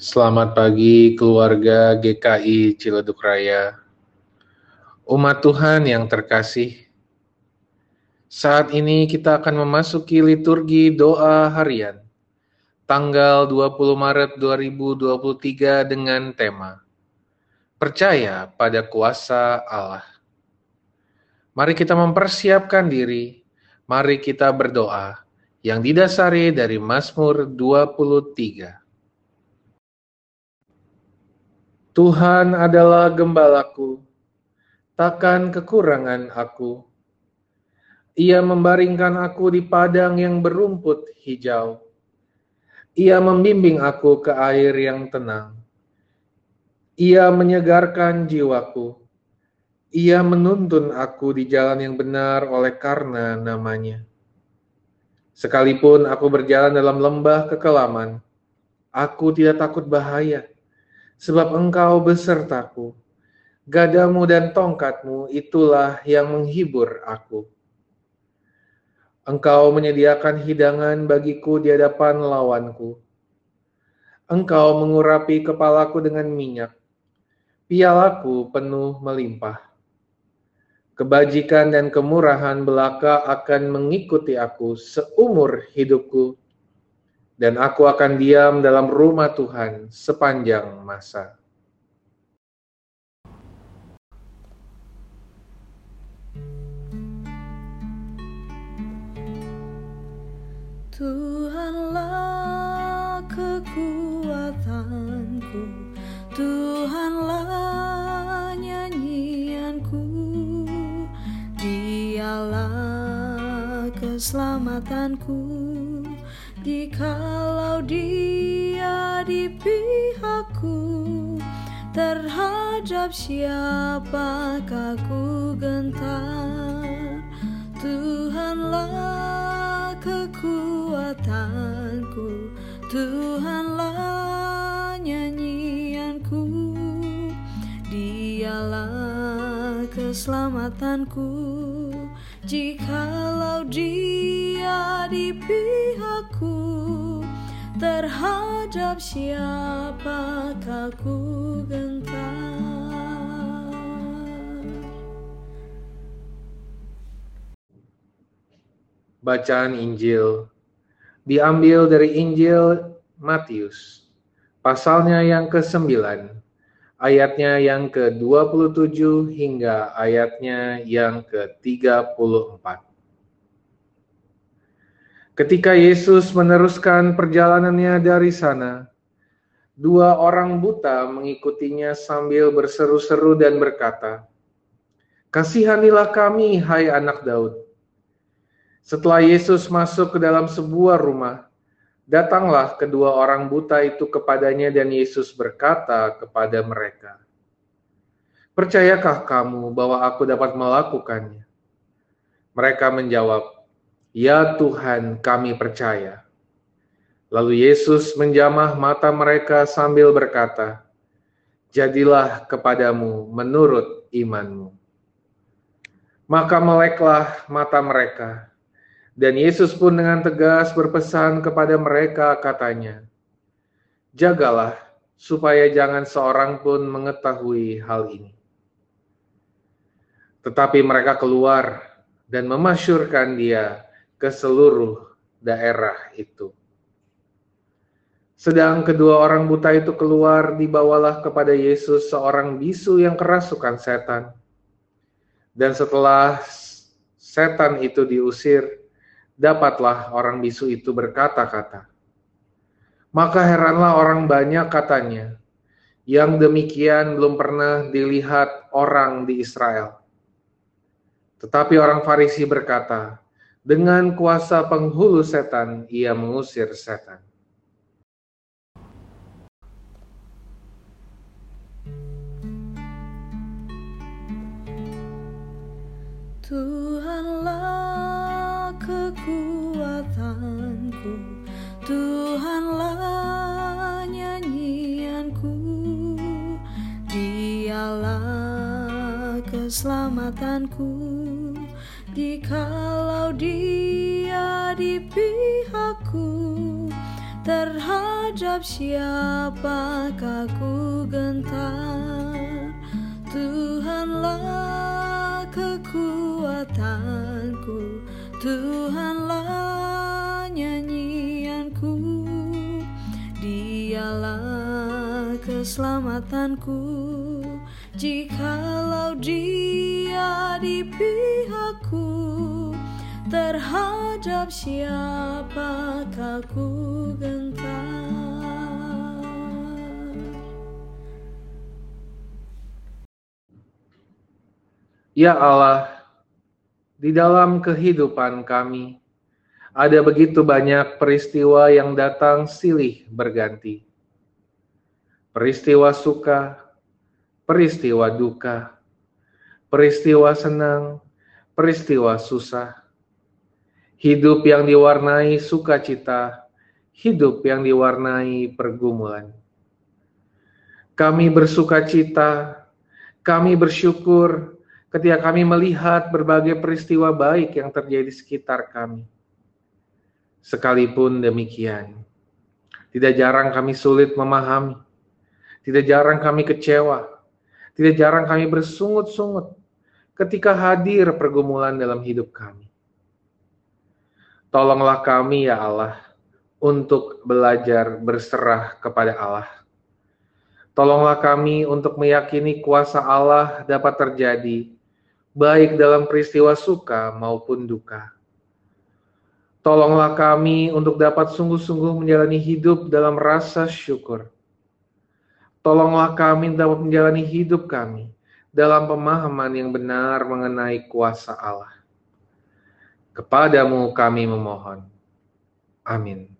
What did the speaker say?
Selamat pagi keluarga GKI Ciledug Raya. Umat Tuhan yang terkasih, saat ini kita akan memasuki liturgi doa harian tanggal 20 Maret 2023 dengan tema Percaya pada kuasa Allah. Mari kita mempersiapkan diri, mari kita berdoa yang didasari dari Mazmur 23. Tuhan adalah gembalaku, takkan kekurangan aku. Ia membaringkan aku di padang yang berumput hijau. Ia membimbing aku ke air yang tenang. Ia menyegarkan jiwaku. Ia menuntun aku di jalan yang benar oleh karena namanya. Sekalipun aku berjalan dalam lembah kekelaman, aku tidak takut bahaya sebab engkau besertaku. Gadamu dan tongkatmu itulah yang menghibur aku. Engkau menyediakan hidangan bagiku di hadapan lawanku. Engkau mengurapi kepalaku dengan minyak. Pialaku penuh melimpah. Kebajikan dan kemurahan belaka akan mengikuti aku seumur hidupku dan aku akan diam dalam rumah Tuhan sepanjang masa. Tuhanlah kekuatanku, Tuhanlah nyanyianku, Dialah keselamatanku. Jikalau dia di pihakku Terhadap siapakah ku gentar? Tuhanlah kekuatanku Tuhanlah nyanyianku. Dialah keselamatanku. Jikalau dia di pihakku Terhadap siapakah ku gentar Bacaan Injil diambil dari Injil Matius, pasalnya yang ke-9, ayatnya yang ke-27 hingga ayatnya yang ke-34. Ketika Yesus meneruskan perjalanannya dari sana, dua orang buta mengikutinya sambil berseru-seru dan berkata, Kasihanilah kami, hai anak Daud. Setelah Yesus masuk ke dalam sebuah rumah, Datanglah kedua orang buta itu kepadanya dan Yesus berkata kepada mereka, Percayakah kamu bahwa aku dapat melakukannya? Mereka menjawab, Ya Tuhan, kami percaya. Lalu Yesus menjamah mata mereka sambil berkata, Jadilah kepadamu menurut imanmu. Maka meleklah mata mereka, dan Yesus pun dengan tegas berpesan kepada mereka katanya, Jagalah supaya jangan seorang pun mengetahui hal ini. Tetapi mereka keluar dan memasyurkan dia ke seluruh daerah itu. Sedang kedua orang buta itu keluar, dibawalah kepada Yesus seorang bisu yang kerasukan setan. Dan setelah setan itu diusir, dapatlah orang bisu itu berkata-kata. Maka heranlah orang banyak katanya, yang demikian belum pernah dilihat orang di Israel. Tetapi orang Farisi berkata, dengan kuasa penghulu setan ia mengusir setan. Tuhanlah kekuatanku Tuhanlah nyanyianku Dialah keselamatanku Jikalau dia di pihakku terhadap siapakah ku gentar? Tuhanlah kekuatanku Tuhanlah nyanyianku. Dialah keselamatanku Jikalau dia di pihakku Terhadap siapakah ku gentar Ya Allah, di dalam kehidupan kami ada begitu banyak peristiwa yang datang silih berganti. Peristiwa suka, peristiwa duka, peristiwa senang, peristiwa susah. Hidup yang diwarnai sukacita, hidup yang diwarnai pergumulan. Kami bersukacita, kami bersyukur ketika kami melihat berbagai peristiwa baik yang terjadi di sekitar kami. Sekalipun demikian, tidak jarang kami sulit memahami, tidak jarang kami kecewa, tidak jarang kami bersungut-sungut ketika hadir pergumulan dalam hidup kami. Tolonglah kami ya Allah untuk belajar berserah kepada Allah. Tolonglah kami untuk meyakini kuasa Allah dapat terjadi baik dalam peristiwa suka maupun duka. Tolonglah kami untuk dapat sungguh-sungguh menjalani hidup dalam rasa syukur Tolonglah kami dapat menjalani hidup kami dalam pemahaman yang benar mengenai kuasa Allah. Kepadamu kami memohon. Amin.